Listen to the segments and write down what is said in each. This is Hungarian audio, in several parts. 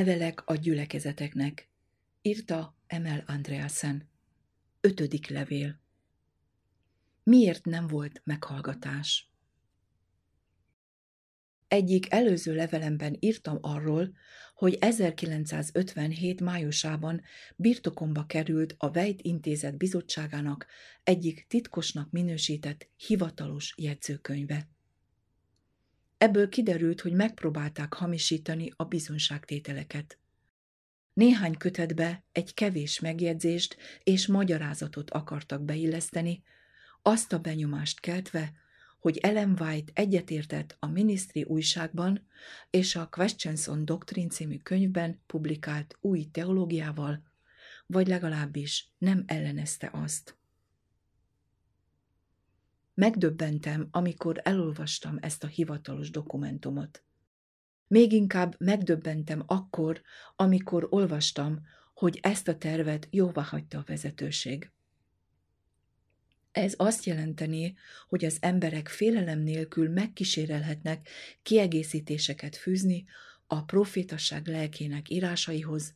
Levelek a gyülekezeteknek. Írta Emel Andreasen. Ötödik levél. Miért nem volt meghallgatás? Egyik előző levelemben írtam arról, hogy 1957 májusában birtokomba került a Vejt Intézet bizottságának egyik titkosnak minősített hivatalos jegyzőkönyve. Ebből kiderült, hogy megpróbálták hamisítani a bizonságtételeket. Néhány kötetbe egy kevés megjegyzést és magyarázatot akartak beilleszteni, azt a benyomást keltve, hogy Ellen White egyetértett a minisztri újságban és a Questions on Doctrine című könyvben publikált új teológiával, vagy legalábbis nem ellenezte azt. Megdöbbentem, amikor elolvastam ezt a hivatalos dokumentumot. Még inkább megdöbbentem akkor, amikor olvastam, hogy ezt a tervet jóvá hagyta a vezetőség. Ez azt jelenteni, hogy az emberek félelem nélkül megkísérelhetnek kiegészítéseket fűzni a profétasság lelkének írásaihoz,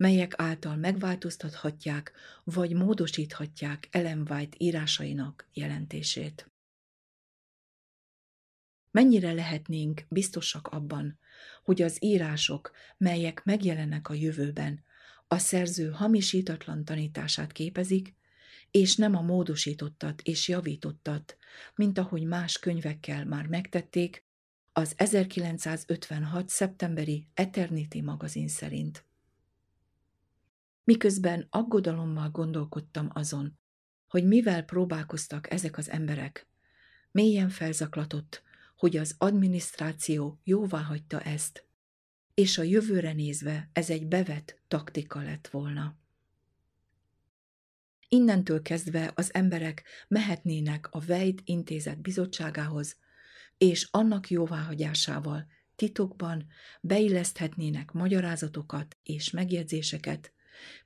melyek által megváltoztathatják vagy módosíthatják Ellen White írásainak jelentését. Mennyire lehetnénk biztosak abban, hogy az írások, melyek megjelennek a jövőben, a szerző hamisítatlan tanítását képezik, és nem a módosítottat és javítottat, mint ahogy más könyvekkel már megtették, az 1956. szeptemberi Eternity magazin szerint. Miközben aggodalommal gondolkodtam azon, hogy mivel próbálkoztak ezek az emberek, mélyen felzaklatott, hogy az adminisztráció jóvá hagyta ezt, és a jövőre nézve ez egy bevett taktika lett volna. Innentől kezdve az emberek mehetnének a Vejt intézet bizottságához, és annak jóváhagyásával titokban beilleszthetnének magyarázatokat és megjegyzéseket,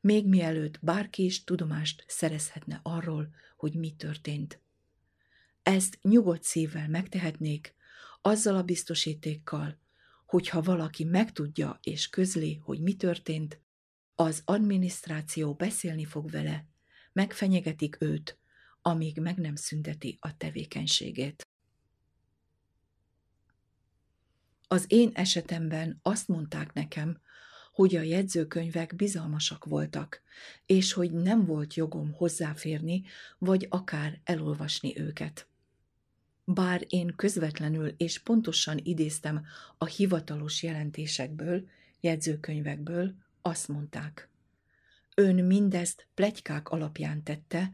még mielőtt bárki is tudomást szerezhetne arról, hogy mi történt. Ezt nyugodt szívvel megtehetnék, azzal a biztosítékkal, hogyha valaki megtudja és közli, hogy mi történt, az adminisztráció beszélni fog vele, megfenyegetik őt, amíg meg nem szünteti a tevékenységét. Az én esetemben azt mondták nekem, hogy a jegyzőkönyvek bizalmasak voltak, és hogy nem volt jogom hozzáférni, vagy akár elolvasni őket. Bár én közvetlenül és pontosan idéztem a hivatalos jelentésekből, jegyzőkönyvekből, azt mondták. Ön mindezt plegykák alapján tette,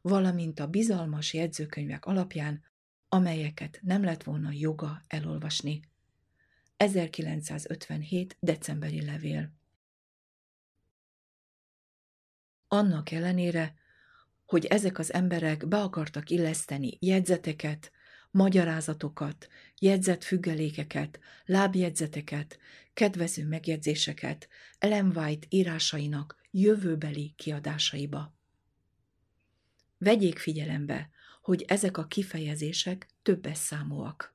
valamint a bizalmas jegyzőkönyvek alapján, amelyeket nem lett volna joga elolvasni. 1957. decemberi levél. Annak ellenére, hogy ezek az emberek be akartak illeszteni jegyzeteket, magyarázatokat, jegyzetfüggelékeket, lábjegyzeteket, kedvező megjegyzéseket Ellen White írásainak jövőbeli kiadásaiba. Vegyék figyelembe, hogy ezek a kifejezések többes számúak.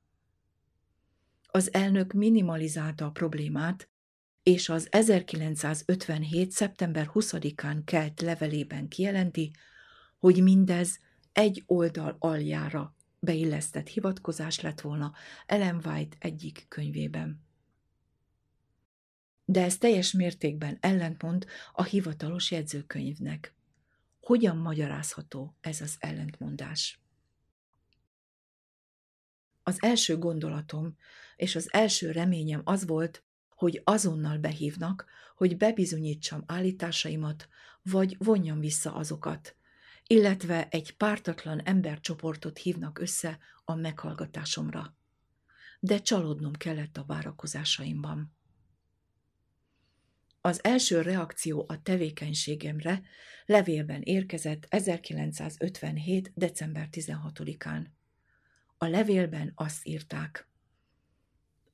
Az elnök minimalizálta a problémát, és az 1957. szeptember 20-án kelt levelében kijelenti, hogy mindez egy oldal aljára beillesztett hivatkozás lett volna Ellen White egyik könyvében. De ez teljes mértékben ellentmond a hivatalos jegyzőkönyvnek. Hogyan magyarázható ez az ellentmondás? Az első gondolatom és az első reményem az volt, hogy azonnal behívnak, hogy bebizonyítsam állításaimat, vagy vonjam vissza azokat, illetve egy pártatlan embercsoportot hívnak össze a meghallgatásomra. De csalódnom kellett a várakozásaimban. Az első reakció a tevékenységemre levélben érkezett 1957. december 16-án. A levélben azt írták.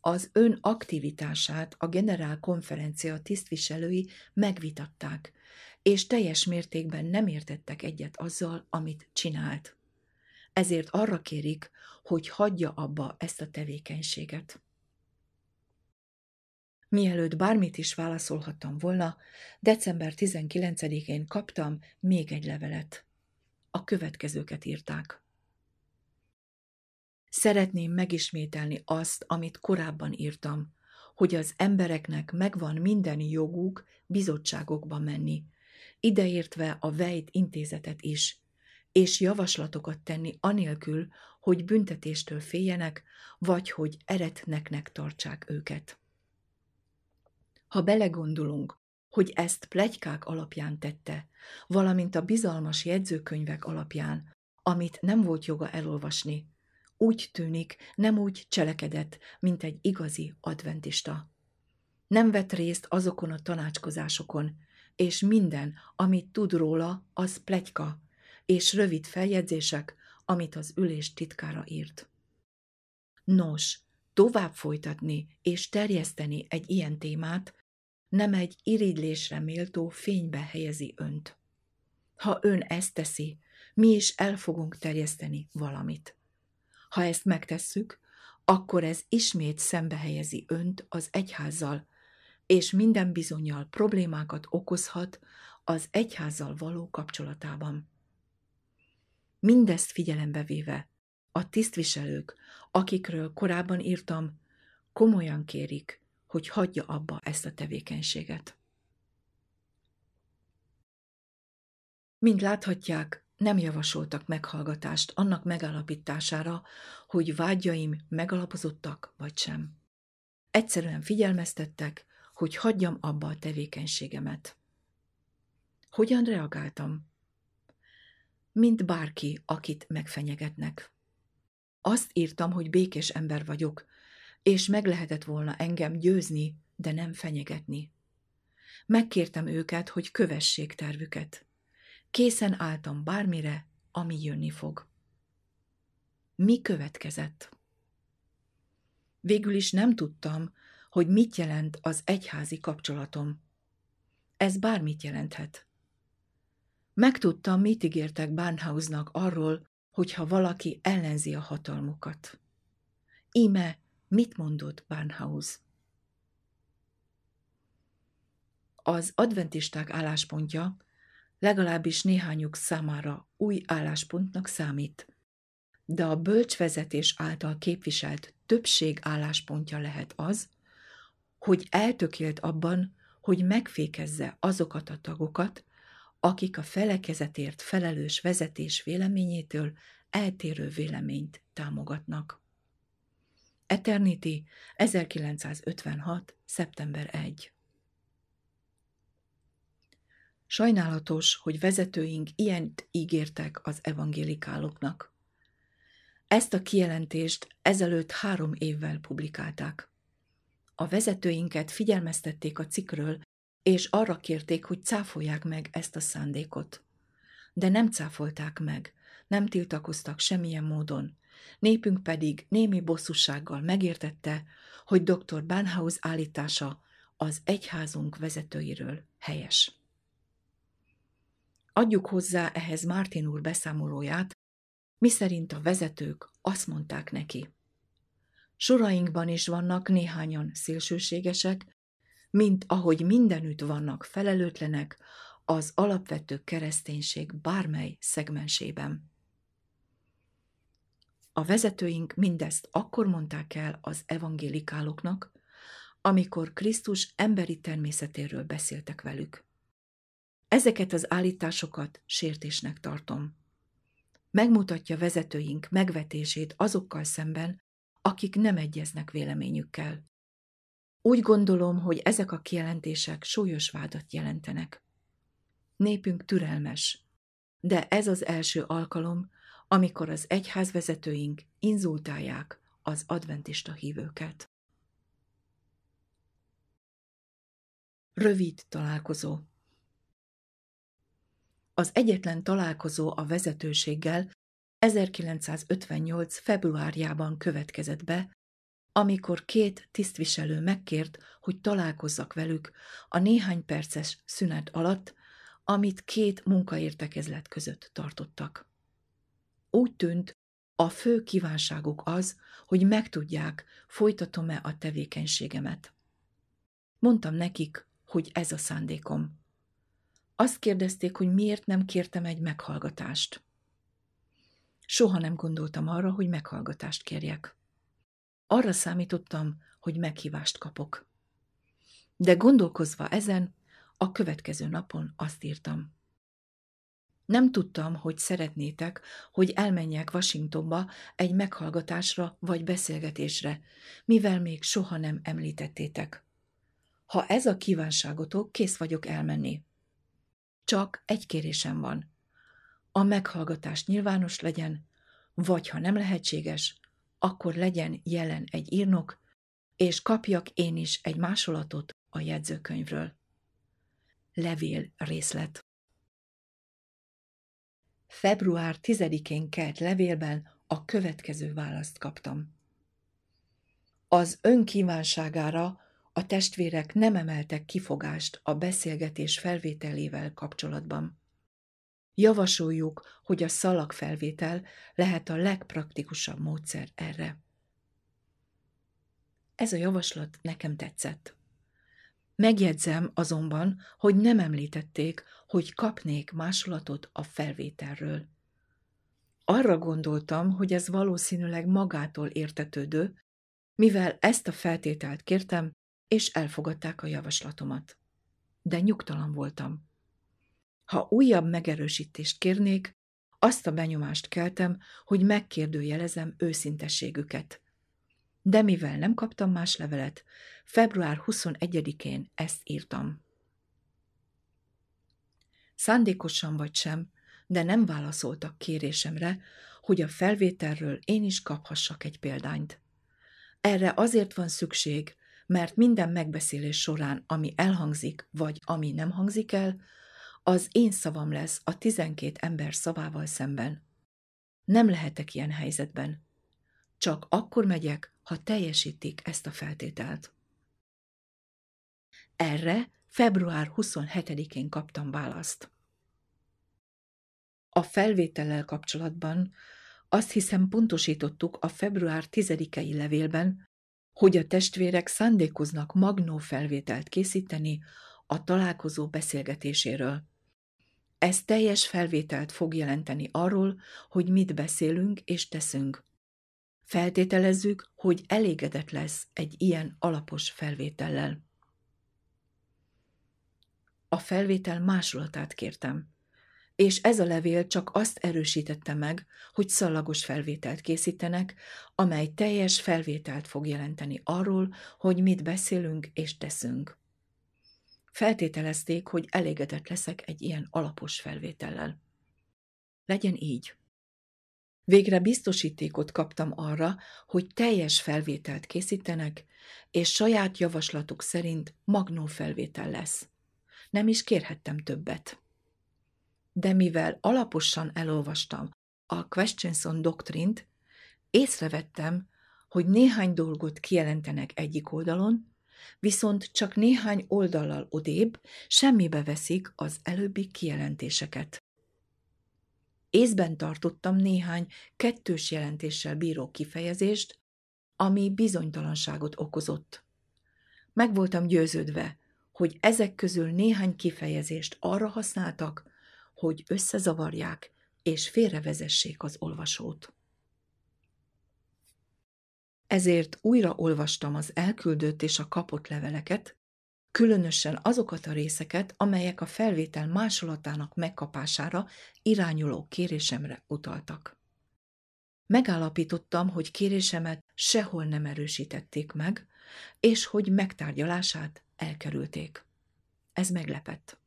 Az ön aktivitását a generál konferencia tisztviselői megvitatták, és teljes mértékben nem értettek egyet azzal, amit csinált. Ezért arra kérik, hogy hagyja abba ezt a tevékenységet. Mielőtt bármit is válaszolhattam volna, december 19-én kaptam még egy levelet. A következőket írták. Szeretném megismételni azt, amit korábban írtam, hogy az embereknek megvan minden joguk bizottságokba menni, ideértve a Vejt intézetet is, és javaslatokat tenni anélkül, hogy büntetéstől féljenek, vagy hogy eretneknek tartsák őket. Ha belegondolunk, hogy ezt plegykák alapján tette, valamint a bizalmas jegyzőkönyvek alapján, amit nem volt joga elolvasni, úgy tűnik, nem úgy cselekedett, mint egy igazi adventista. Nem vett részt azokon a tanácskozásokon, és minden, amit tud róla, az plegyka, és rövid feljegyzések, amit az ülés titkára írt. Nos, tovább folytatni és terjeszteni egy ilyen témát nem egy irigylésre méltó fénybe helyezi önt. Ha ön ezt teszi, mi is el fogunk terjeszteni valamit. Ha ezt megtesszük, akkor ez ismét szembe helyezi önt az egyházzal, és minden bizonyal problémákat okozhat az egyházzal való kapcsolatában. Mindezt figyelembe véve, a tisztviselők, akikről korábban írtam, komolyan kérik, hogy hagyja abba ezt a tevékenységet. Mint láthatják, nem javasoltak meghallgatást annak megállapítására, hogy vágyaim megalapozottak vagy sem. Egyszerűen figyelmeztettek, hogy hagyjam abba a tevékenységemet. Hogyan reagáltam? Mint bárki, akit megfenyegetnek. Azt írtam, hogy békés ember vagyok, és meg lehetett volna engem győzni, de nem fenyegetni. Megkértem őket, hogy kövessék tervüket. Készen álltam bármire, ami jönni fog. Mi következett? Végül is nem tudtam, hogy mit jelent az egyházi kapcsolatom. Ez bármit jelenthet. Megtudtam, mit ígértek Barnhausnak arról, hogyha valaki ellenzi a hatalmukat. Íme Mit mondott Barnhouse? Az adventisták álláspontja legalábbis néhányuk számára új álláspontnak számít, de a bölcsvezetés által képviselt többség álláspontja lehet az, hogy eltökélt abban, hogy megfékezze azokat a tagokat, akik a felekezetért felelős vezetés véleményétől eltérő véleményt támogatnak. Eternity 1956. szeptember 1 Sajnálatos, hogy vezetőink ilyent ígértek az evangélikáloknak. Ezt a kijelentést ezelőtt három évvel publikálták. A vezetőinket figyelmeztették a cikről, és arra kérték, hogy cáfolják meg ezt a szándékot. De nem cáfolták meg, nem tiltakoztak semmilyen módon, Népünk pedig némi bosszúsággal megértette, hogy dr. Banhaus állítása az egyházunk vezetőiről helyes. Adjuk hozzá ehhez Martin úr beszámolóját, miszerint a vezetők azt mondták neki. Sorainkban is vannak néhányan szélsőségesek, mint ahogy mindenütt vannak felelőtlenek az alapvető kereszténység bármely szegmensében. A vezetőink mindezt akkor mondták el az evangélikáloknak, amikor Krisztus emberi természetéről beszéltek velük. Ezeket az állításokat sértésnek tartom. Megmutatja vezetőink megvetését azokkal szemben, akik nem egyeznek véleményükkel. Úgy gondolom, hogy ezek a kijelentések súlyos vádat jelentenek. Népünk türelmes, de ez az első alkalom, amikor az egyházvezetőink inzultálják az adventista hívőket. Rövid találkozó Az egyetlen találkozó a vezetőséggel 1958. februárjában következett be, amikor két tisztviselő megkért, hogy találkozzak velük a néhány perces szünet alatt, amit két munkaértekezlet között tartottak. Úgy tűnt, a fő kívánságuk az, hogy megtudják, folytatom-e a tevékenységemet. Mondtam nekik, hogy ez a szándékom. Azt kérdezték, hogy miért nem kértem egy meghallgatást. Soha nem gondoltam arra, hogy meghallgatást kérjek. Arra számítottam, hogy meghívást kapok. De gondolkozva ezen, a következő napon azt írtam. Nem tudtam, hogy szeretnétek, hogy elmenjek Washingtonba egy meghallgatásra vagy beszélgetésre, mivel még soha nem említettétek. Ha ez a kívánságotok, kész vagyok elmenni. Csak egy kérésem van. A meghallgatás nyilvános legyen, vagy ha nem lehetséges, akkor legyen jelen egy írnok, és kapjak én is egy másolatot a jegyzőkönyvről. Levél részlet Február 10-én kelt levélben a következő választ kaptam. Az ön kívánságára a testvérek nem emeltek kifogást a beszélgetés felvételével kapcsolatban. Javasoljuk, hogy a szalagfelvétel lehet a legpraktikusabb módszer erre. Ez a javaslat nekem tetszett. Megjegyzem azonban, hogy nem említették, hogy kapnék másolatot a felvételről. Arra gondoltam, hogy ez valószínűleg magától értetődő, mivel ezt a feltételt kértem, és elfogadták a javaslatomat. De nyugtalan voltam. Ha újabb megerősítést kérnék, azt a benyomást keltem, hogy megkérdőjelezem őszintességüket. De mivel nem kaptam más levelet, február 21-én ezt írtam. Szándékosan vagy sem, de nem válaszoltak kérésemre, hogy a felvételről én is kaphassak egy példányt. Erre azért van szükség, mert minden megbeszélés során, ami elhangzik, vagy ami nem hangzik el, az én szavam lesz a tizenkét ember szavával szemben. Nem lehetek ilyen helyzetben. Csak akkor megyek, ha teljesítik ezt a feltételt. Erre február 27-én kaptam választ. A felvétellel kapcsolatban azt hiszem pontosítottuk a február 10-i levélben, hogy a testvérek szándékoznak magnó felvételt készíteni a találkozó beszélgetéséről. Ez teljes felvételt fog jelenteni arról, hogy mit beszélünk és teszünk. Feltételezzük, hogy elégedett lesz egy ilyen alapos felvétellel. A felvétel másolatát kértem, és ez a levél csak azt erősítette meg, hogy szallagos felvételt készítenek, amely teljes felvételt fog jelenteni arról, hogy mit beszélünk és teszünk. Feltételezték, hogy elégedett leszek egy ilyen alapos felvétellel. Legyen így. Végre biztosítékot kaptam arra, hogy teljes felvételt készítenek, és saját javaslatuk szerint magnó felvétel lesz. Nem is kérhettem többet. De mivel alaposan elolvastam a Questions on Doctrine-t, észrevettem, hogy néhány dolgot kijelentenek egyik oldalon, viszont csak néhány oldallal odébb semmibe veszik az előbbi kijelentéseket. Észben tartottam néhány kettős jelentéssel bíró kifejezést, ami bizonytalanságot okozott. Meg voltam győződve, hogy ezek közül néhány kifejezést arra használtak, hogy összezavarják és félrevezessék az olvasót. Ezért újra olvastam az elküldött és a kapott leveleket, különösen azokat a részeket, amelyek a felvétel másolatának megkapására irányuló kérésemre utaltak. Megállapítottam, hogy kérésemet sehol nem erősítették meg, és hogy megtárgyalását elkerülték. Ez meglepett.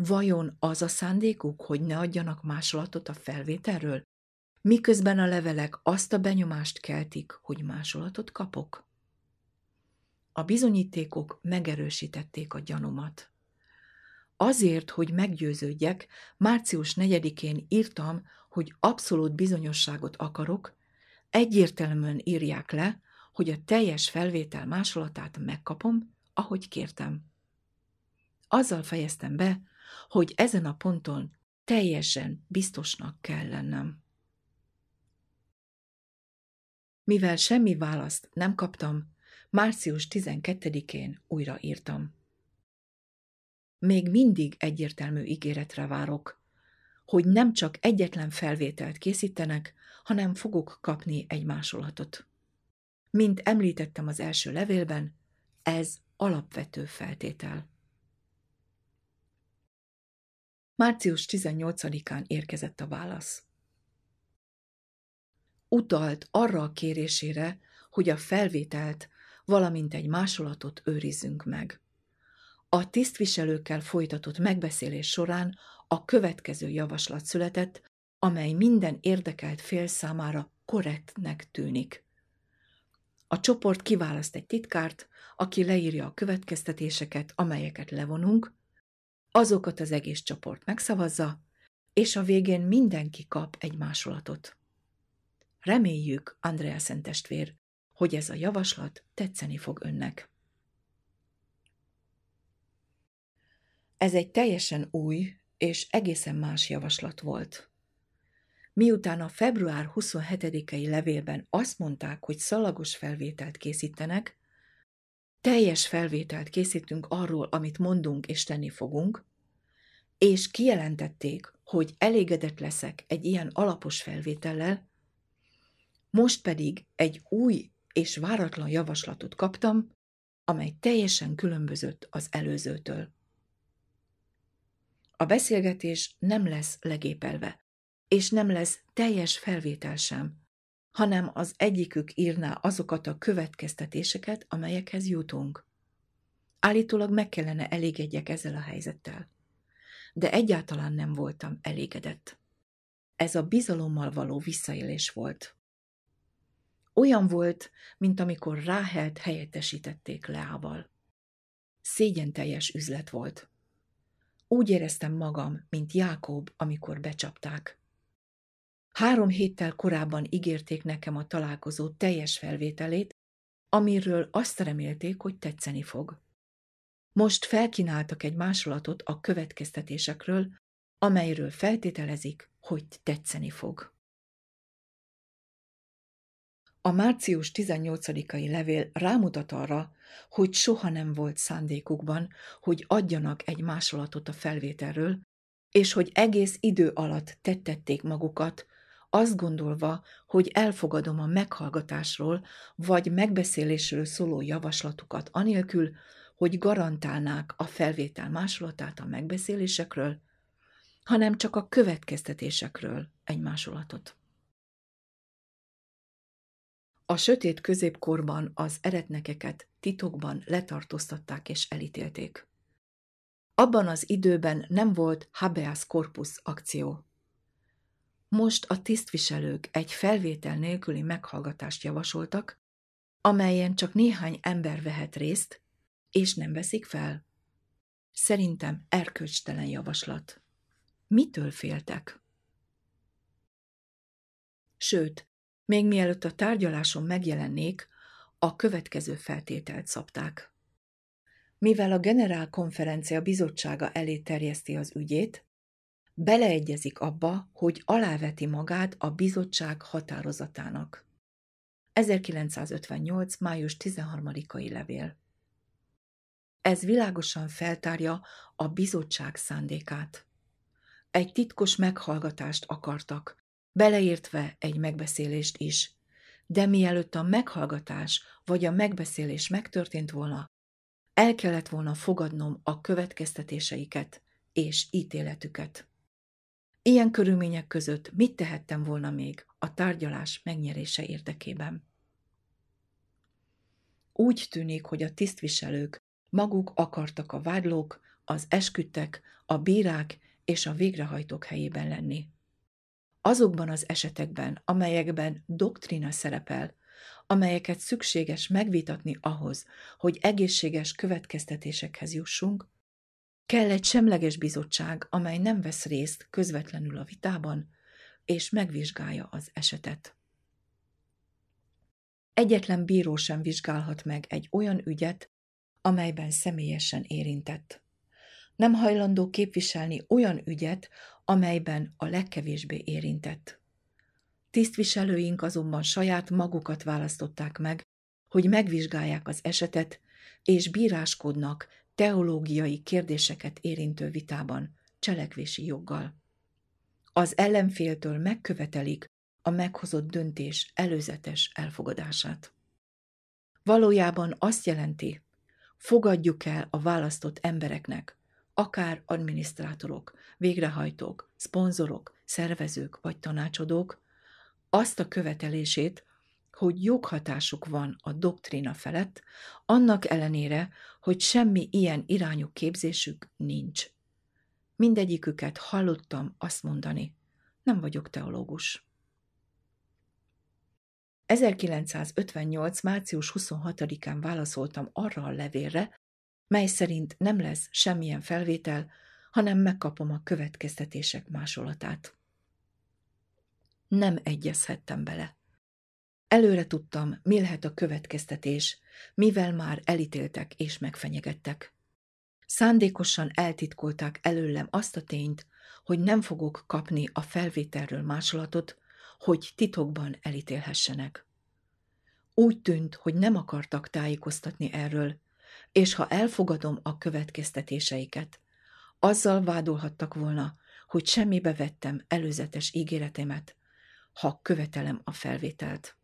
Vajon az a szándékuk, hogy ne adjanak másolatot a felvételről, miközben a levelek azt a benyomást keltik, hogy másolatot kapok? A bizonyítékok megerősítették a gyanumat. Azért, hogy meggyőződjek, március 4-én írtam, hogy abszolút bizonyosságot akarok, egyértelműen írják le, hogy a teljes felvétel másolatát megkapom, ahogy kértem. Azzal fejeztem be, hogy ezen a ponton teljesen biztosnak kell lennem. Mivel semmi választ nem kaptam, Március 12-én újraírtam. Még mindig egyértelmű ígéretre várok, hogy nem csak egyetlen felvételt készítenek, hanem fogok kapni egy másolatot. Mint említettem az első levélben, ez alapvető feltétel. Március 18-án érkezett a válasz. Utalt arra a kérésére, hogy a felvételt, valamint egy másolatot őrizzünk meg. A tisztviselőkkel folytatott megbeszélés során a következő javaslat született, amely minden érdekelt fél számára korrektnek tűnik. A csoport kiválaszt egy titkárt, aki leírja a következtetéseket, amelyeket levonunk, azokat az egész csoport megszavazza, és a végén mindenki kap egy másolatot. Reméljük, Andrea Szentestvér, hogy ez a javaslat tetszeni fog önnek. Ez egy teljesen új és egészen más javaslat volt. Miután a február 27-i levélben azt mondták, hogy szalagos felvételt készítenek, teljes felvételt készítünk arról, amit mondunk és tenni fogunk, és kijelentették, hogy elégedett leszek egy ilyen alapos felvétellel, most pedig egy új és váratlan javaslatot kaptam, amely teljesen különbözött az előzőtől. A beszélgetés nem lesz legépelve, és nem lesz teljes felvétel sem, hanem az egyikük írná azokat a következtetéseket, amelyekhez jutunk. Állítólag meg kellene elégedjek ezzel a helyzettel. De egyáltalán nem voltam elégedett. Ez a bizalommal való visszaélés volt. Olyan volt, mint amikor Ráhelt helyettesítették Leával. Szégyen teljes üzlet volt. Úgy éreztem magam, mint Jákob, amikor becsapták. Három héttel korábban ígérték nekem a találkozó teljes felvételét, amiről azt remélték, hogy tetszeni fog. Most felkínáltak egy másolatot a következtetésekről, amelyről feltételezik, hogy tetszeni fog. A március 18-ai levél rámutat arra, hogy soha nem volt szándékukban, hogy adjanak egy másolatot a felvételről, és hogy egész idő alatt tettették magukat, azt gondolva, hogy elfogadom a meghallgatásról vagy megbeszélésről szóló javaslatukat anélkül, hogy garantálnák a felvétel másolatát a megbeszélésekről, hanem csak a következtetésekről egy másolatot. A sötét középkorban az eretnekeket titokban letartóztatták és elítélték. Abban az időben nem volt habeas corpus akció. Most a tisztviselők egy felvétel nélküli meghallgatást javasoltak, amelyen csak néhány ember vehet részt, és nem veszik fel. Szerintem erkölcstelen javaslat. Mitől féltek? Sőt, még mielőtt a tárgyaláson megjelennék, a következő feltételt szabták. Mivel a generálkonferencia bizottsága elé terjeszti az ügyét, beleegyezik abba, hogy aláveti magát a bizottság határozatának. 1958. május 13-ai levél. Ez világosan feltárja a bizottság szándékát. Egy titkos meghallgatást akartak, beleértve egy megbeszélést is. De mielőtt a meghallgatás vagy a megbeszélés megtörtént volna, el kellett volna fogadnom a következtetéseiket és ítéletüket. Ilyen körülmények között mit tehettem volna még a tárgyalás megnyerése érdekében? Úgy tűnik, hogy a tisztviselők maguk akartak a vádlók, az esküdtek, a bírák és a végrehajtók helyében lenni azokban az esetekben, amelyekben doktrina szerepel, amelyeket szükséges megvitatni ahhoz, hogy egészséges következtetésekhez jussunk, kell egy semleges bizottság, amely nem vesz részt közvetlenül a vitában, és megvizsgálja az esetet. Egyetlen bíró sem vizsgálhat meg egy olyan ügyet, amelyben személyesen érintett. Nem hajlandó képviselni olyan ügyet, amelyben a legkevésbé érintett. Tisztviselőink azonban saját magukat választották meg, hogy megvizsgálják az esetet, és bíráskodnak teológiai kérdéseket érintő vitában, cselekvési joggal. Az ellenféltől megkövetelik a meghozott döntés előzetes elfogadását. Valójában azt jelenti, fogadjuk el a választott embereknek, akár adminisztrátorok, végrehajtók, szponzorok, szervezők vagy tanácsadók, azt a követelését, hogy joghatásuk van a doktrína felett, annak ellenére, hogy semmi ilyen irányú képzésük nincs. Mindegyiküket hallottam azt mondani, nem vagyok teológus. 1958. március 26-án válaszoltam arra a levélre, mely szerint nem lesz semmilyen felvétel, hanem megkapom a következtetések másolatát. Nem egyezhettem bele. Előre tudtam, mi lehet a következtetés, mivel már elítéltek és megfenyegettek. Szándékosan eltitkolták előlem azt a tényt, hogy nem fogok kapni a felvételről másolatot, hogy titokban elítélhessenek. Úgy tűnt, hogy nem akartak tájékoztatni erről, és ha elfogadom a következtetéseiket, azzal vádolhattak volna, hogy semmibe vettem előzetes ígéretemet, ha követelem a felvételt.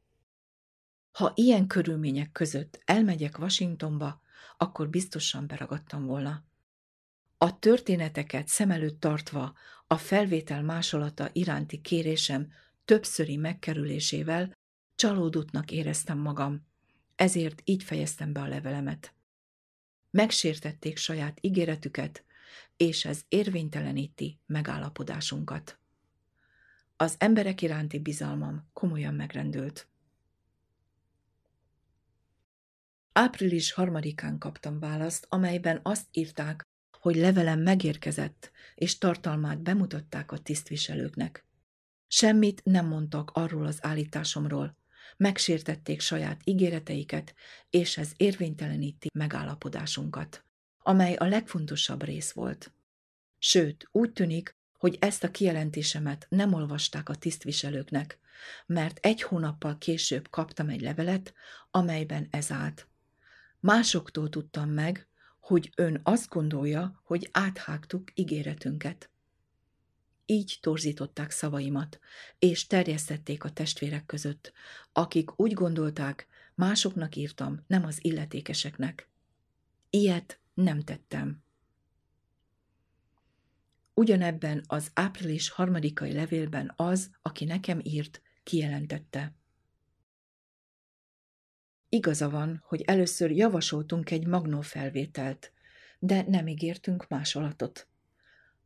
Ha ilyen körülmények között elmegyek Washingtonba, akkor biztosan beragadtam volna. A történeteket szem előtt tartva a felvétel másolata iránti kérésem többszöri megkerülésével csalódottnak éreztem magam, ezért így fejeztem be a levelemet. Megsértették saját ígéretüket, és ez érvényteleníti megállapodásunkat. Az emberek iránti bizalmam komolyan megrendült. Április harmadikán kaptam választ, amelyben azt írták, hogy levelem megérkezett, és tartalmát bemutatták a tisztviselőknek. Semmit nem mondtak arról az állításomról, megsértették saját ígéreteiket, és ez érvényteleníti megállapodásunkat, amely a legfontosabb rész volt. Sőt, úgy tűnik, hogy ezt a kijelentésemet nem olvasták a tisztviselőknek, mert egy hónappal később kaptam egy levelet, amelyben ez állt. Másoktól tudtam meg, hogy ön azt gondolja, hogy áthágtuk ígéretünket. Így torzították szavaimat, és terjesztették a testvérek között, akik úgy gondolták, másoknak írtam, nem az illetékeseknek. Ilyet nem tettem. Ugyanebben az április harmadikai levélben az, aki nekem írt, kijelentette. Igaza van, hogy először javasoltunk egy magnófelvételt, de nem ígértünk másolatot.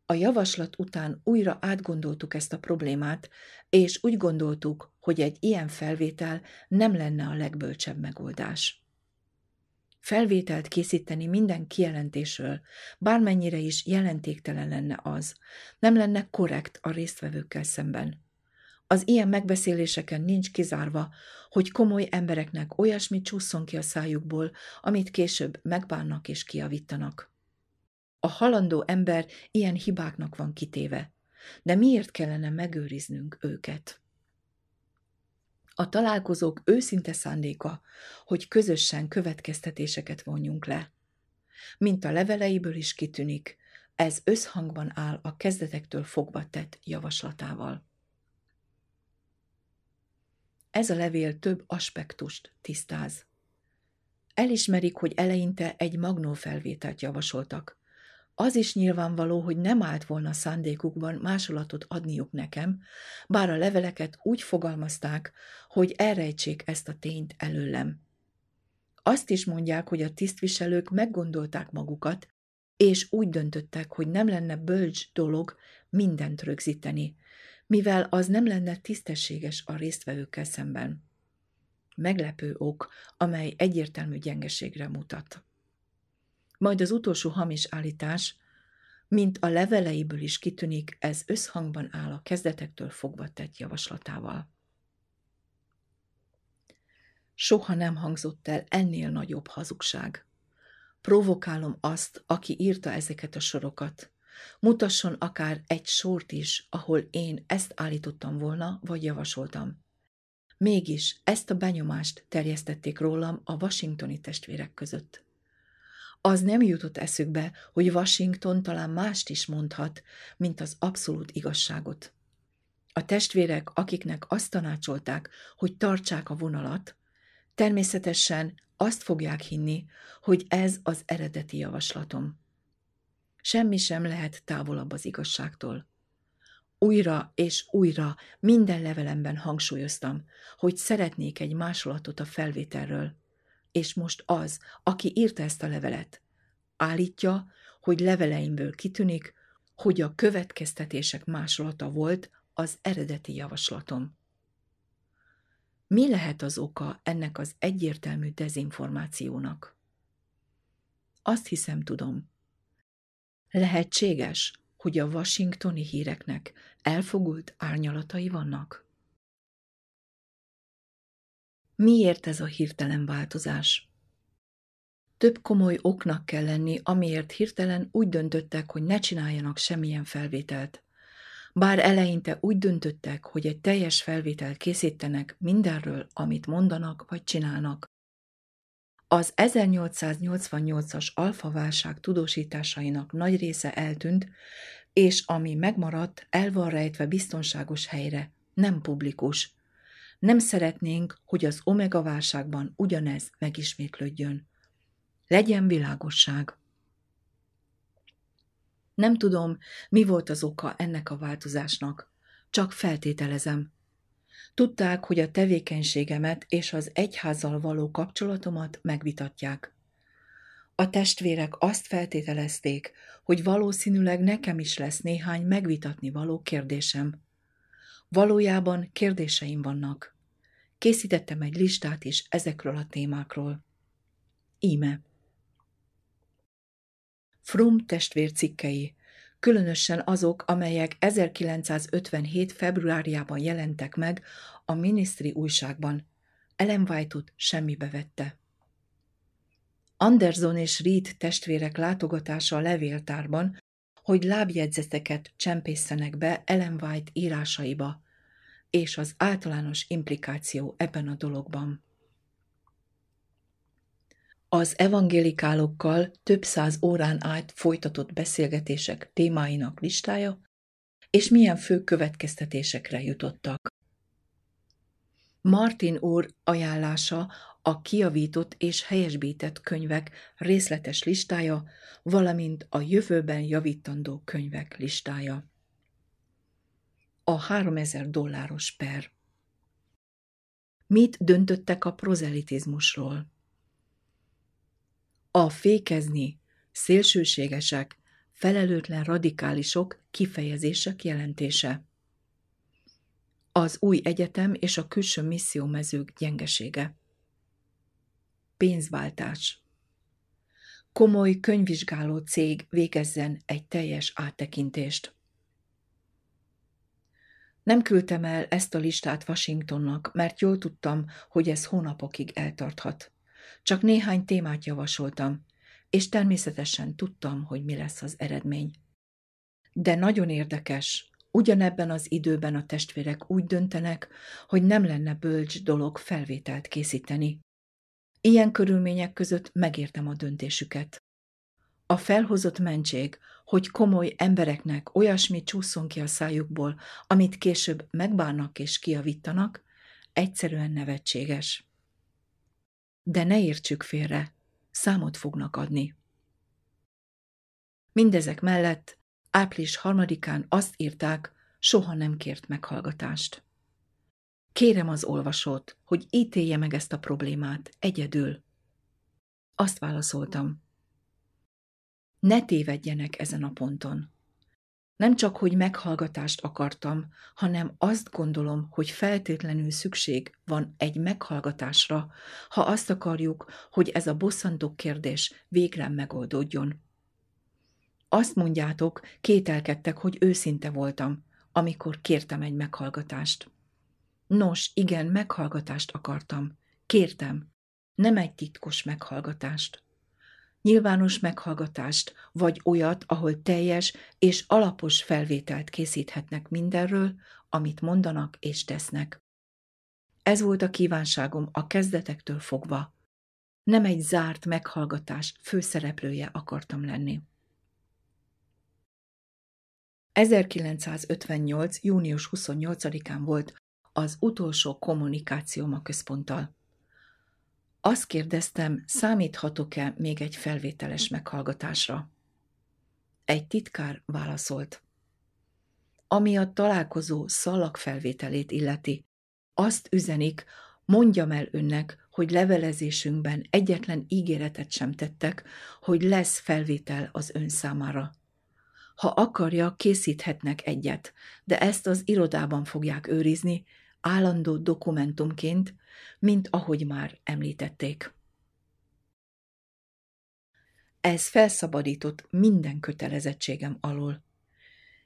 A javaslat után újra átgondoltuk ezt a problémát, és úgy gondoltuk, hogy egy ilyen felvétel nem lenne a legbölcsebb megoldás. Felvételt készíteni minden kijelentésről, bármennyire is jelentéktelen lenne az, nem lenne korrekt a résztvevőkkel szemben. Az ilyen megbeszéléseken nincs kizárva, hogy komoly embereknek olyasmi csúszson ki a szájukból, amit később megbánnak és kiavítanak. A halandó ember ilyen hibáknak van kitéve, de miért kellene megőriznünk őket? A találkozók őszinte szándéka, hogy közösen következtetéseket vonjunk le. Mint a leveleiből is kitűnik, ez összhangban áll a kezdetektől fogva tett javaslatával. Ez a levél több aspektust tisztáz. Elismerik, hogy eleinte egy magnófelvételt javasoltak, az is nyilvánvaló, hogy nem állt volna szándékukban másolatot adniuk nekem, bár a leveleket úgy fogalmazták, hogy elrejtsék ezt a tényt előlem. Azt is mondják, hogy a tisztviselők meggondolták magukat, és úgy döntöttek, hogy nem lenne bölcs dolog mindent rögzíteni, mivel az nem lenne tisztességes a résztvevőkkel szemben. Meglepő ok, amely egyértelmű gyengeségre mutat. Majd az utolsó hamis állítás, mint a leveleiből is kitűnik, ez összhangban áll a kezdetektől fogva tett javaslatával. Soha nem hangzott el ennél nagyobb hazugság. Provokálom azt, aki írta ezeket a sorokat. Mutasson akár egy sort is, ahol én ezt állítottam volna, vagy javasoltam. Mégis ezt a benyomást terjesztették rólam a washingtoni testvérek között. Az nem jutott eszükbe, hogy Washington talán mást is mondhat, mint az abszolút igazságot. A testvérek, akiknek azt tanácsolták, hogy tartsák a vonalat, természetesen azt fogják hinni, hogy ez az eredeti javaslatom. Semmi sem lehet távolabb az igazságtól. Újra és újra minden levelemben hangsúlyoztam, hogy szeretnék egy másolatot a felvételről, és most az, aki írta ezt a levelet, állítja, hogy leveleimből kitűnik, hogy a következtetések másolata volt az eredeti javaslatom. Mi lehet az oka ennek az egyértelmű dezinformációnak? Azt hiszem, tudom. Lehetséges, hogy a washingtoni híreknek elfogult árnyalatai vannak? Miért ez a hirtelen változás? Több komoly oknak kell lenni, amiért hirtelen úgy döntöttek, hogy ne csináljanak semmilyen felvételt. Bár eleinte úgy döntöttek, hogy egy teljes felvételt készítenek mindenről, amit mondanak vagy csinálnak. Az 1888-as alfaválság tudósításainak nagy része eltűnt, és ami megmaradt, el van rejtve biztonságos helyre, nem publikus. Nem szeretnénk, hogy az omega válságban ugyanez megismétlődjön. Legyen világosság. Nem tudom, mi volt az oka ennek a változásnak, csak feltételezem. Tudták, hogy a tevékenységemet és az egyházzal való kapcsolatomat megvitatják. A testvérek azt feltételezték, hogy valószínűleg nekem is lesz néhány megvitatni való kérdésem. Valójában kérdéseim vannak. Készítettem egy listát is ezekről a témákról. Íme. Frum testvér cikkei, különösen azok, amelyek 1957. februárjában jelentek meg a minisztri újságban. Ellen White-ot semmibe vette. Anderson és Reed testvérek látogatása a levéltárban, hogy lábjegyzeteket csempészenek be Ellen White írásaiba, és az általános implikáció ebben a dologban. Az evangélikálokkal több száz órán át folytatott beszélgetések témáinak listája, és milyen fő következtetésekre jutottak. Martin úr ajánlása a kiavított és helyesbített könyvek részletes listája, valamint a jövőben javítandó könyvek listája. A 3000 dolláros per. Mit döntöttek a prozelitizmusról? A fékezni, szélsőségesek, felelőtlen radikálisok kifejezések jelentése. Az új egyetem és a külső missziómezők gyengesége. Pénzváltás. Komoly könyvvizsgáló cég végezzen egy teljes áttekintést. Nem küldtem el ezt a listát Washingtonnak, mert jól tudtam, hogy ez hónapokig eltarthat. Csak néhány témát javasoltam, és természetesen tudtam, hogy mi lesz az eredmény. De nagyon érdekes, ugyanebben az időben a testvérek úgy döntenek, hogy nem lenne bölcs dolog felvételt készíteni. Ilyen körülmények között megértem a döntésüket. A felhozott mentség, hogy komoly embereknek olyasmi csúszson ki a szájukból, amit később megbánnak és kiavítanak, egyszerűen nevetséges. De ne értsük félre, számot fognak adni. Mindezek mellett április harmadikán azt írták, soha nem kért meghallgatást. Kérem az olvasót, hogy ítélje meg ezt a problémát egyedül. Azt válaszoltam. Ne tévedjenek ezen a ponton. Nem csak, hogy meghallgatást akartam, hanem azt gondolom, hogy feltétlenül szükség van egy meghallgatásra, ha azt akarjuk, hogy ez a bosszantó kérdés végre megoldódjon. Azt mondjátok, kételkedtek, hogy őszinte voltam, amikor kértem egy meghallgatást. Nos, igen, meghallgatást akartam. Kértem. Nem egy titkos meghallgatást nyilvános meghallgatást, vagy olyat, ahol teljes és alapos felvételt készíthetnek mindenről, amit mondanak és tesznek. Ez volt a kívánságom a kezdetektől fogva. Nem egy zárt meghallgatás főszereplője akartam lenni. 1958. június 28-án volt az utolsó kommunikációm a központtal. Azt kérdeztem, számíthatok-e még egy felvételes meghallgatásra. Egy titkár válaszolt. Ami a találkozó szalagfelvételét illeti, azt üzenik, mondjam el önnek, hogy levelezésünkben egyetlen ígéretet sem tettek, hogy lesz felvétel az ön számára. Ha akarja, készíthetnek egyet, de ezt az irodában fogják őrizni, állandó dokumentumként, mint ahogy már említették. Ez felszabadított minden kötelezettségem alól.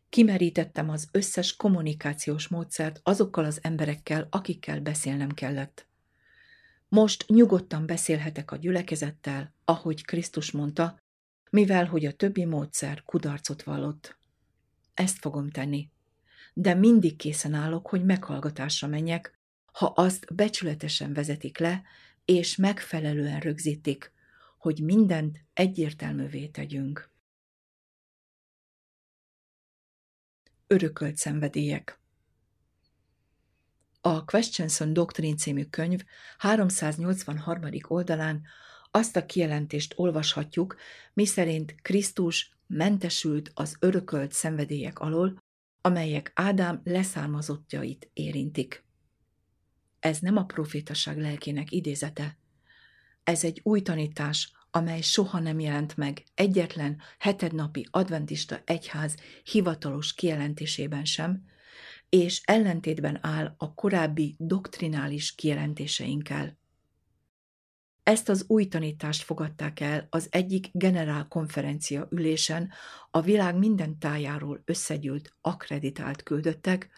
Kimerítettem az összes kommunikációs módszert azokkal az emberekkel, akikkel beszélnem kellett. Most nyugodtan beszélhetek a gyülekezettel, ahogy Krisztus mondta, mivel hogy a többi módszer kudarcot vallott. Ezt fogom tenni. De mindig készen állok, hogy meghallgatásra menjek, ha azt becsületesen vezetik le, és megfelelően rögzítik, hogy mindent egyértelművé tegyünk. Örökölt szenvedélyek A Questions on Doctrine című könyv 383. oldalán azt a kijelentést olvashatjuk, miszerint Krisztus mentesült az örökölt szenvedélyek alól, amelyek Ádám leszármazottjait érintik. Ez nem a profétaság lelkének idézete. Ez egy új tanítás, amely soha nem jelent meg egyetlen hetednapi adventista egyház hivatalos kijelentésében sem, és ellentétben áll a korábbi doktrinális kijelentéseinkkel. Ezt az új tanítást fogadták el az egyik generál konferencia ülésen a világ minden tájáról összegyűlt akreditált küldöttek,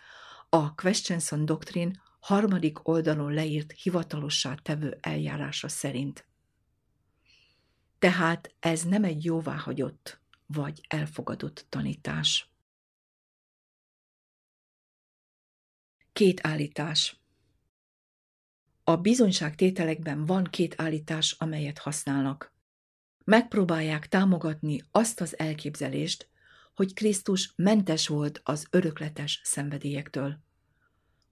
a Questions on Doctrine harmadik oldalon leírt hivatalossá tevő eljárása szerint. Tehát ez nem egy jóváhagyott vagy elfogadott tanítás. Két állítás. A bizonyságtételekben van két állítás, amelyet használnak. Megpróbálják támogatni azt az elképzelést, hogy Krisztus mentes volt az örökletes szenvedélyektől.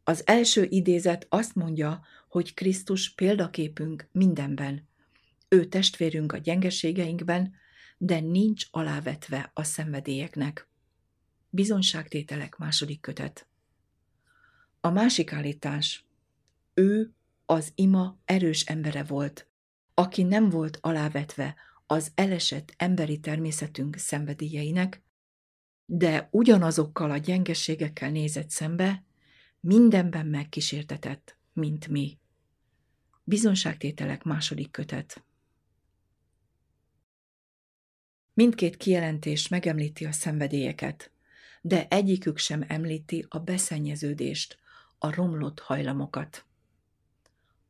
Az első idézet azt mondja, hogy Krisztus példaképünk mindenben. Ő testvérünk a gyengeségeinkben, de nincs alávetve a szenvedélyeknek. Bizonyságtételek második kötet. A másik állítás. Ő az ima erős embere volt, aki nem volt alávetve az elesett emberi természetünk szenvedélyeinek, de ugyanazokkal a gyengeségekkel nézett szembe, mindenben megkísértetett, mint mi. Bizonságtételek második kötet. Mindkét kijelentés megemlíti a szenvedélyeket, de egyikük sem említi a beszennyeződést, a romlott hajlamokat.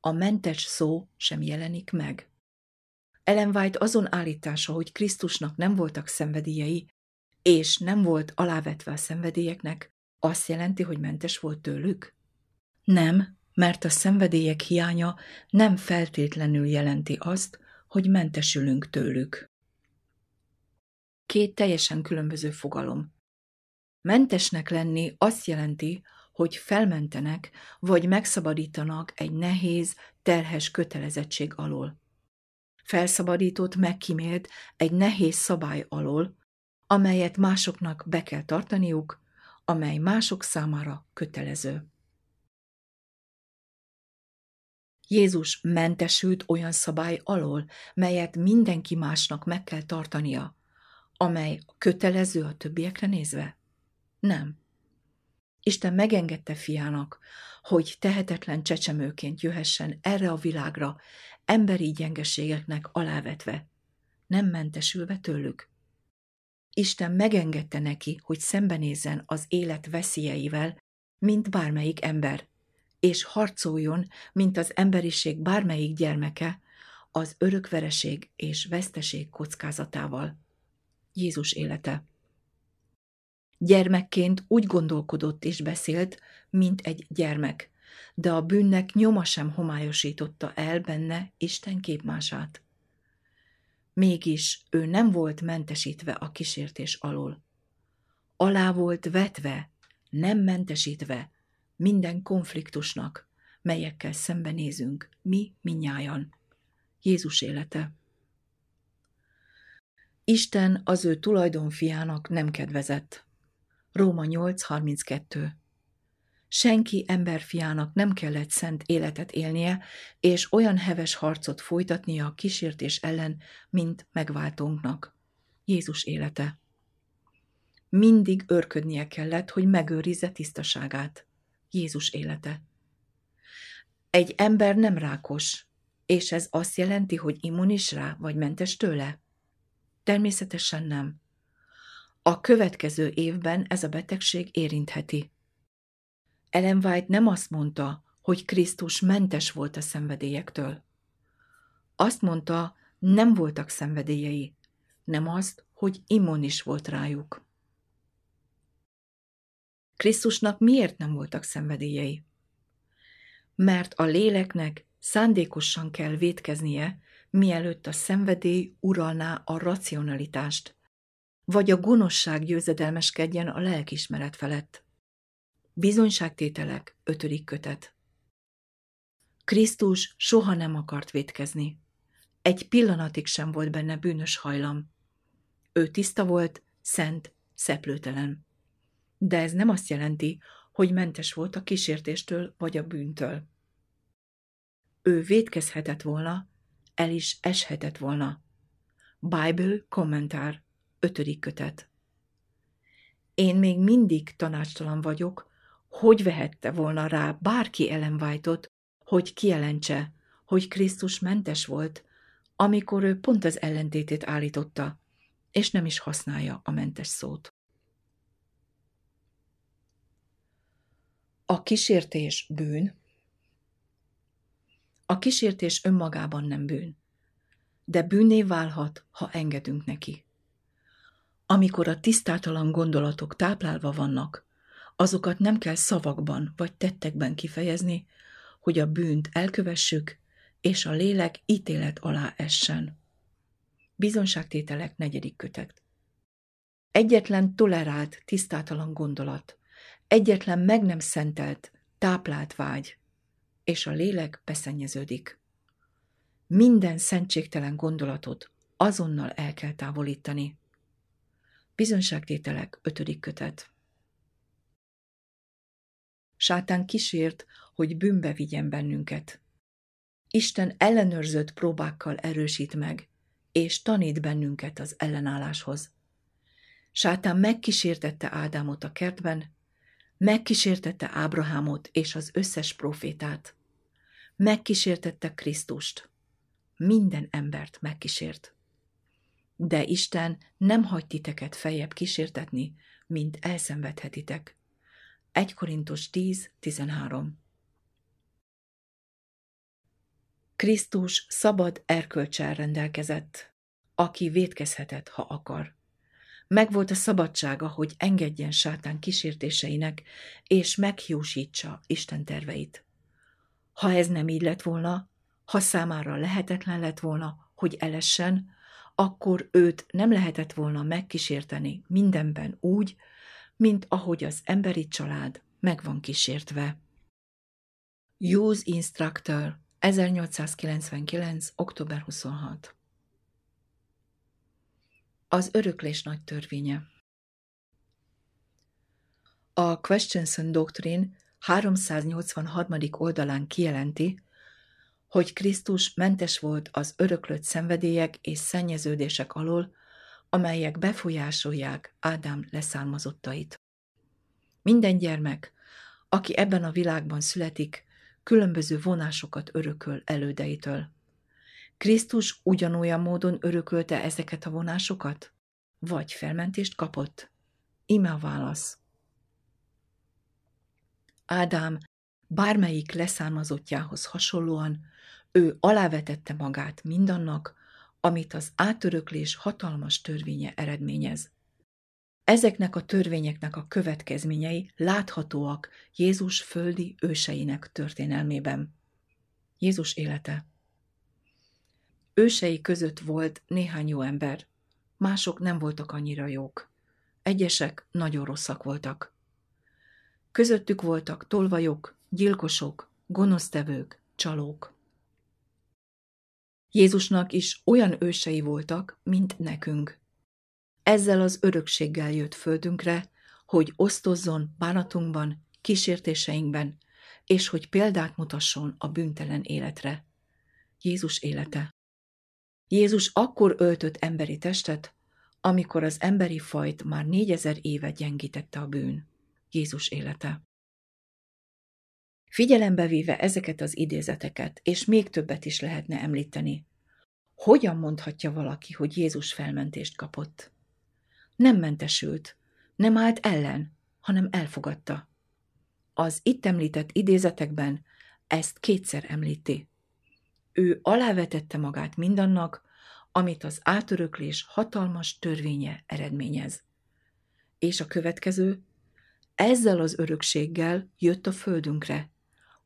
A mentes szó sem jelenik meg. Ellen White azon állítása, hogy Krisztusnak nem voltak szenvedélyei, és nem volt alávetve a szenvedélyeknek, azt jelenti, hogy mentes volt tőlük? Nem, mert a szenvedélyek hiánya nem feltétlenül jelenti azt, hogy mentesülünk tőlük. Két teljesen különböző fogalom. Mentesnek lenni azt jelenti, hogy felmentenek vagy megszabadítanak egy nehéz, terhes kötelezettség alól. Felszabadított, megkímélt egy nehéz szabály alól, amelyet másoknak be kell tartaniuk, amely mások számára kötelező. Jézus mentesült olyan szabály alól, melyet mindenki másnak meg kell tartania, amely kötelező a többiekre nézve? Nem. Isten megengedte fiának, hogy tehetetlen csecsemőként jöhessen erre a világra, emberi gyengeségeknek alávetve, nem mentesülve tőlük. Isten megengedte neki, hogy szembenézzen az élet veszélyeivel, mint bármelyik ember, és harcoljon, mint az emberiség bármelyik gyermeke, az örökvereség és veszteség kockázatával. Jézus élete. Gyermekként úgy gondolkodott és beszélt, mint egy gyermek, de a bűnnek nyoma sem homályosította el benne Isten képmását. Mégis ő nem volt mentesítve a kísértés alól. Alá volt vetve, nem mentesítve minden konfliktusnak, melyekkel szembenézünk, mi minnyájan. Jézus élete. Isten az ő tulajdonfiának nem kedvezett. Róma 8.32 Senki emberfiának nem kellett szent életet élnie, és olyan heves harcot folytatnia a kísértés ellen, mint megváltónknak. Jézus élete. Mindig örködnie kellett, hogy megőrizze tisztaságát. Jézus élete. Egy ember nem rákos, és ez azt jelenti, hogy immunis rá, vagy mentes tőle? Természetesen nem. A következő évben ez a betegség érintheti. Ellen White nem azt mondta, hogy Krisztus mentes volt a szenvedélyektől. Azt mondta, nem voltak szenvedélyei, nem azt, hogy immunis volt rájuk. Krisztusnak miért nem voltak szenvedélyei? Mert a léleknek szándékosan kell vétkeznie, mielőtt a szenvedély uralná a racionalitást, vagy a gonoszság győzedelmeskedjen a lelkismeret felett. Bizonyságtételek, ötödik kötet. Krisztus soha nem akart vétkezni. Egy pillanatig sem volt benne bűnös hajlam. Ő tiszta volt, szent, szeplőtelen. De ez nem azt jelenti, hogy mentes volt a kísértéstől vagy a bűntől. Ő vétkezhetett volna, el is eshetett volna. Bible kommentár, ötödik kötet. Én még mindig tanácstalan vagyok, hogy vehette volna rá bárki Ellen White-ot, hogy kijelentse, hogy Krisztus mentes volt, amikor ő pont az ellentétét állította, és nem is használja a mentes szót. A kísértés bűn. A kísértés önmagában nem bűn, de bűnné válhat, ha engedünk neki. Amikor a tisztátalan gondolatok táplálva vannak, azokat nem kell szavakban vagy tettekben kifejezni, hogy a bűnt elkövessük, és a lélek ítélet alá essen. Bizonságtételek negyedik kötet. Egyetlen tolerált, tisztátalan gondolat, egyetlen meg nem szentelt, táplált vágy, és a lélek beszennyeződik. Minden szentségtelen gondolatot azonnal el kell távolítani. Bizonságtételek ötödik kötet. Sátán kísért, hogy bűnbe vigyen bennünket. Isten ellenőrzött próbákkal erősít meg, és tanít bennünket az ellenálláshoz. Sátán megkísértette Ádámot a kertben, megkísértette Ábrahámot és az összes profétát. Megkísértette Krisztust. Minden embert megkísért. De Isten nem hagy titeket feljebb kísértetni, mint elszenvedhetitek. 1 Korintus 10.13 Krisztus szabad erkölcsel rendelkezett, aki védkezhetett, ha akar. Megvolt a szabadsága, hogy engedjen sátán kísértéseinek, és meghiúsítsa Isten terveit. Ha ez nem így lett volna, ha számára lehetetlen lett volna, hogy elessen, akkor őt nem lehetett volna megkísérteni mindenben úgy, mint ahogy az emberi család meg van kísértve. Use Instructor 1899. október 26 Az öröklés nagy törvénye A Questionson Doctrine 383. oldalán kijelenti, hogy Krisztus mentes volt az öröklött szenvedélyek és szennyeződések alól, amelyek befolyásolják Ádám leszármazottait. Minden gyermek, aki ebben a világban születik, különböző vonásokat örököl elődeitől. Krisztus ugyanolyan módon örökölte ezeket a vonásokat? Vagy felmentést kapott? Ime a válasz. Ádám bármelyik leszármazottjához hasonlóan ő alávetette magát mindannak, amit az átöröklés hatalmas törvénye eredményez. Ezeknek a törvényeknek a következményei láthatóak Jézus földi őseinek történelmében. Jézus élete Ősei között volt néhány jó ember, mások nem voltak annyira jók. Egyesek nagyon rosszak voltak. Közöttük voltak tolvajok, gyilkosok, gonosztevők, csalók. Jézusnak is olyan ősei voltak, mint nekünk. Ezzel az örökséggel jött földünkre, hogy osztozzon bánatunkban, kísértéseinkben, és hogy példát mutasson a bűntelen életre. Jézus élete. Jézus akkor öltött emberi testet, amikor az emberi fajt már négyezer éve gyengítette a bűn. Jézus élete. Figyelembe véve ezeket az idézeteket, és még többet is lehetne említeni, hogyan mondhatja valaki, hogy Jézus felmentést kapott? Nem mentesült, nem állt ellen, hanem elfogadta. Az itt említett idézetekben ezt kétszer említi. Ő alávetette magát mindannak, amit az átöröklés hatalmas törvénye eredményez. És a következő, ezzel az örökséggel jött a földünkre,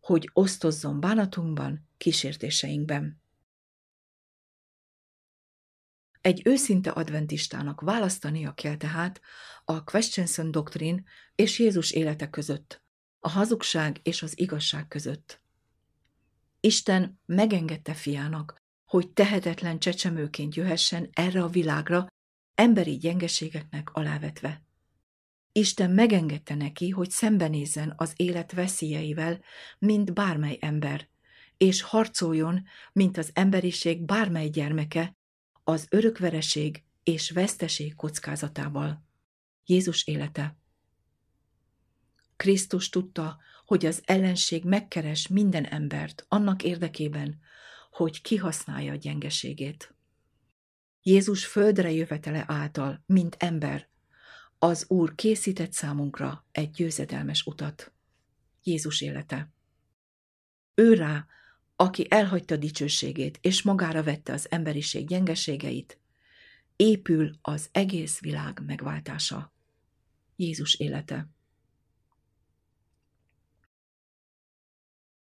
hogy osztozzon bánatunkban, kísértéseinkben. Egy őszinte adventistának választania kell tehát a Questionson doktrin és Jézus élete között, a hazugság és az igazság között. Isten megengedte fiának, hogy tehetetlen csecsemőként jöhessen erre a világra, emberi gyengeségeknek alávetve. Isten megengedte neki, hogy szembenézzen az élet veszélyeivel, mint bármely ember, és harcoljon, mint az emberiség bármely gyermeke, az örökvereség és veszteség kockázatával. Jézus élete. Krisztus tudta, hogy az ellenség megkeres minden embert annak érdekében, hogy kihasználja a gyengeségét. Jézus földre jövetele által, mint ember, az Úr készített számunkra egy győzedelmes utat. Jézus élete. Ő rá, aki elhagyta dicsőségét és magára vette az emberiség gyengeségeit, épül az egész világ megváltása. Jézus élete.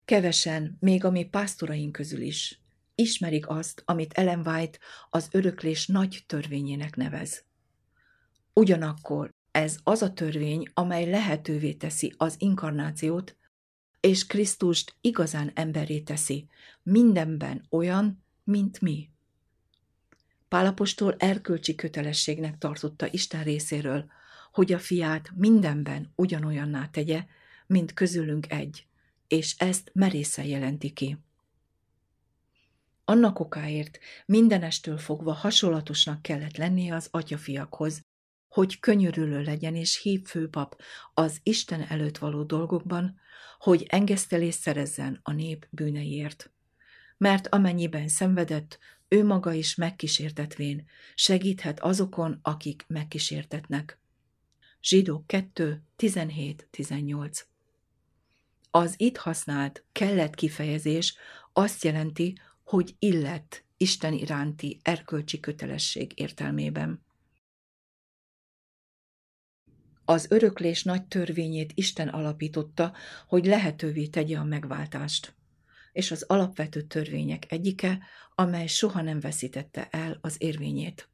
Kevesen, még a mi pásztoraink közül is, ismerik azt, amit Ellen White az öröklés nagy törvényének nevez. Ugyanakkor ez az a törvény, amely lehetővé teszi az inkarnációt, és Krisztust igazán emberé teszi, mindenben olyan, mint mi. Pálapostól erkölcsi kötelességnek tartotta Isten részéről, hogy a fiát mindenben ugyanolyanná tegye, mint közülünk egy, és ezt merészen jelenti ki. Annak okáért mindenestől fogva hasonlatosnak kellett lennie az atyafiakhoz, hogy könyörülő legyen és hív főpap az Isten előtt való dolgokban, hogy engesztelést szerezzen a nép bűneiért. Mert amennyiben szenvedett, ő maga is megkísértetvén, segíthet azokon, akik megkísértetnek. Zsidók 2, 17-18 Az itt használt kellett kifejezés azt jelenti, hogy illet Isten iránti erkölcsi kötelesség értelmében. Az öröklés nagy törvényét Isten alapította, hogy lehetővé tegye a megváltást, és az alapvető törvények egyike, amely soha nem veszítette el az érvényét.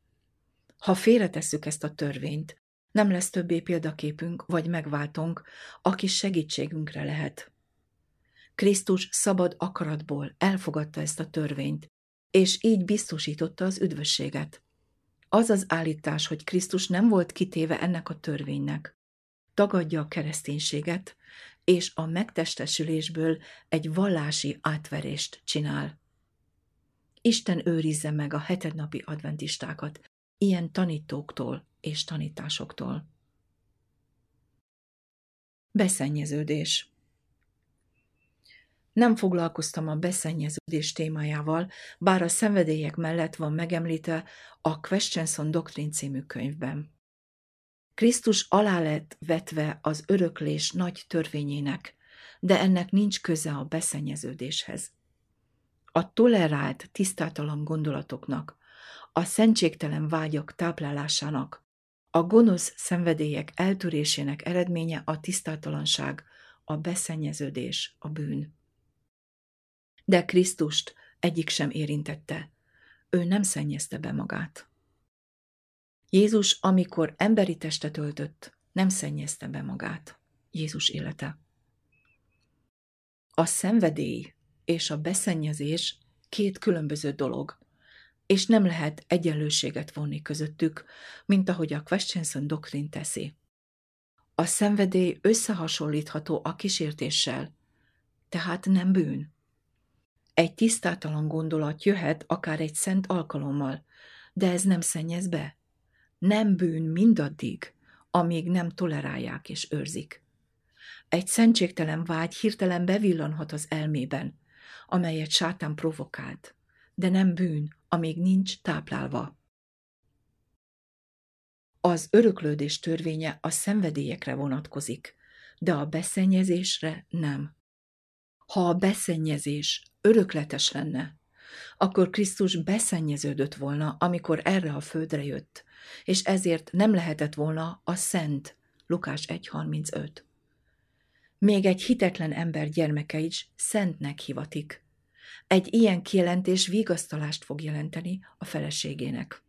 Ha félretesszük ezt a törvényt, nem lesz többé példaképünk vagy megváltunk, aki segítségünkre lehet. Krisztus szabad akaratból elfogadta ezt a törvényt, és így biztosította az üdvösséget. Az az állítás, hogy Krisztus nem volt kitéve ennek a törvénynek. Tagadja a kereszténységet, és a megtestesülésből egy vallási átverést csinál. Isten őrizze meg a hetednapi adventistákat ilyen tanítóktól és tanításoktól. Beszennyeződés nem foglalkoztam a beszennyeződés témájával, bár a szenvedélyek mellett van megemlítve a Questionson Doctrine című könyvben. Krisztus alá lett vetve az öröklés nagy törvényének, de ennek nincs köze a beszennyeződéshez. A tolerált, tisztátalan gondolatoknak, a szentségtelen vágyak táplálásának, A gonosz szenvedélyek eltörésének eredménye a tisztátalanság, a beszennyeződés, a bűn. De Krisztust egyik sem érintette. Ő nem szennyezte be magát. Jézus, amikor emberi testet öltött, nem szennyezte be magát. Jézus élete. A szenvedély és a beszennyezés két különböző dolog, és nem lehet egyenlőséget vonni közöttük, mint ahogy a Questionson doktrin teszi. A szenvedély összehasonlítható a kísértéssel, tehát nem bűn. Egy tisztátalan gondolat jöhet akár egy szent alkalommal, de ez nem szennyez be. Nem bűn mindaddig, amíg nem tolerálják és őrzik. Egy szentségtelen vágy hirtelen bevillanhat az elmében, amelyet sátán provokált, de nem bűn, amíg nincs táplálva. Az öröklődés törvénye a szenvedélyekre vonatkozik, de a beszennyezésre nem. Ha a beszennyezés örökletes lenne, akkor Krisztus beszennyeződött volna, amikor erre a földre jött, és ezért nem lehetett volna a szent, Lukás 1.35. Még egy hitetlen ember gyermeke is szentnek hivatik. Egy ilyen kijelentés vigasztalást fog jelenteni a feleségének.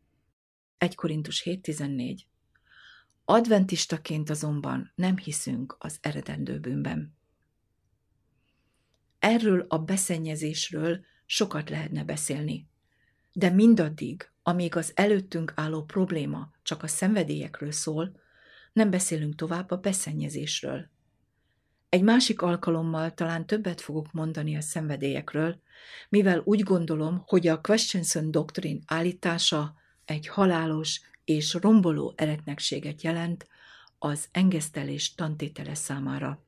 1 Korintus 7.14 Adventistaként azonban nem hiszünk az eredendő bűnben. Erről a beszennyezésről sokat lehetne beszélni, de mindaddig, amíg az előttünk álló probléma csak a szenvedélyekről szól, nem beszélünk tovább a beszennyezésről. Egy másik alkalommal talán többet fogok mondani a szenvedélyekről, mivel úgy gondolom, hogy a Questionson Doctrine állítása egy halálos és romboló eretnekséget jelent az engesztelés tantétele számára.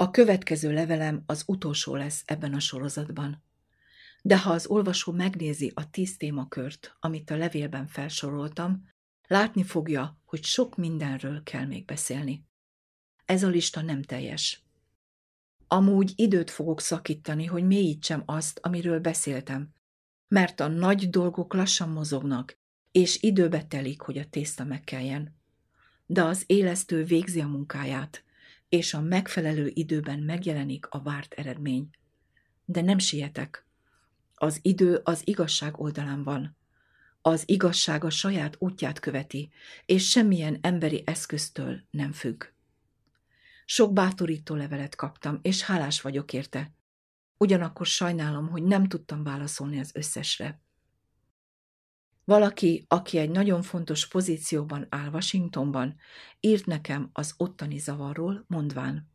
A következő levelem az utolsó lesz ebben a sorozatban. De ha az olvasó megnézi a tíz témakört, amit a levélben felsoroltam, látni fogja, hogy sok mindenről kell még beszélni. Ez a lista nem teljes. Amúgy időt fogok szakítani, hogy mélyítsem azt, amiről beszéltem, mert a nagy dolgok lassan mozognak, és időbe telik, hogy a tészta megkeljen. De az élesztő végzi a munkáját, és a megfelelő időben megjelenik a várt eredmény. De nem sietek. Az idő az igazság oldalán van. Az igazság a saját útját követi, és semmilyen emberi eszköztől nem függ. Sok bátorító levelet kaptam, és hálás vagyok érte. Ugyanakkor sajnálom, hogy nem tudtam válaszolni az összesre. Valaki, aki egy nagyon fontos pozícióban áll Washingtonban, írt nekem az ottani zavarról, mondván.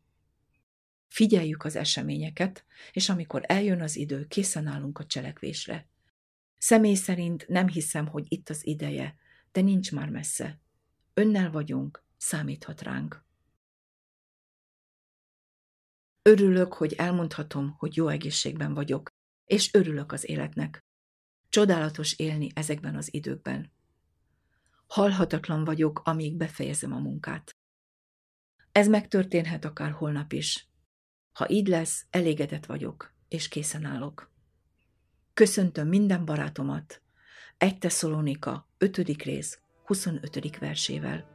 Figyeljük az eseményeket, és amikor eljön az idő, készen állunk a cselekvésre. Személy szerint nem hiszem, hogy itt az ideje, de nincs már messze. Önnel vagyunk, számíthat ránk. Örülök, hogy elmondhatom, hogy jó egészségben vagyok, és örülök az életnek. Csodálatos élni ezekben az időkben. Halhatatlan vagyok, amíg befejezem a munkát. Ez megtörténhet akár holnap is. Ha így lesz, elégedett vagyok, és készen állok. Köszöntöm minden barátomat. Egy Tesszalonika, 5. rész, 25. versével.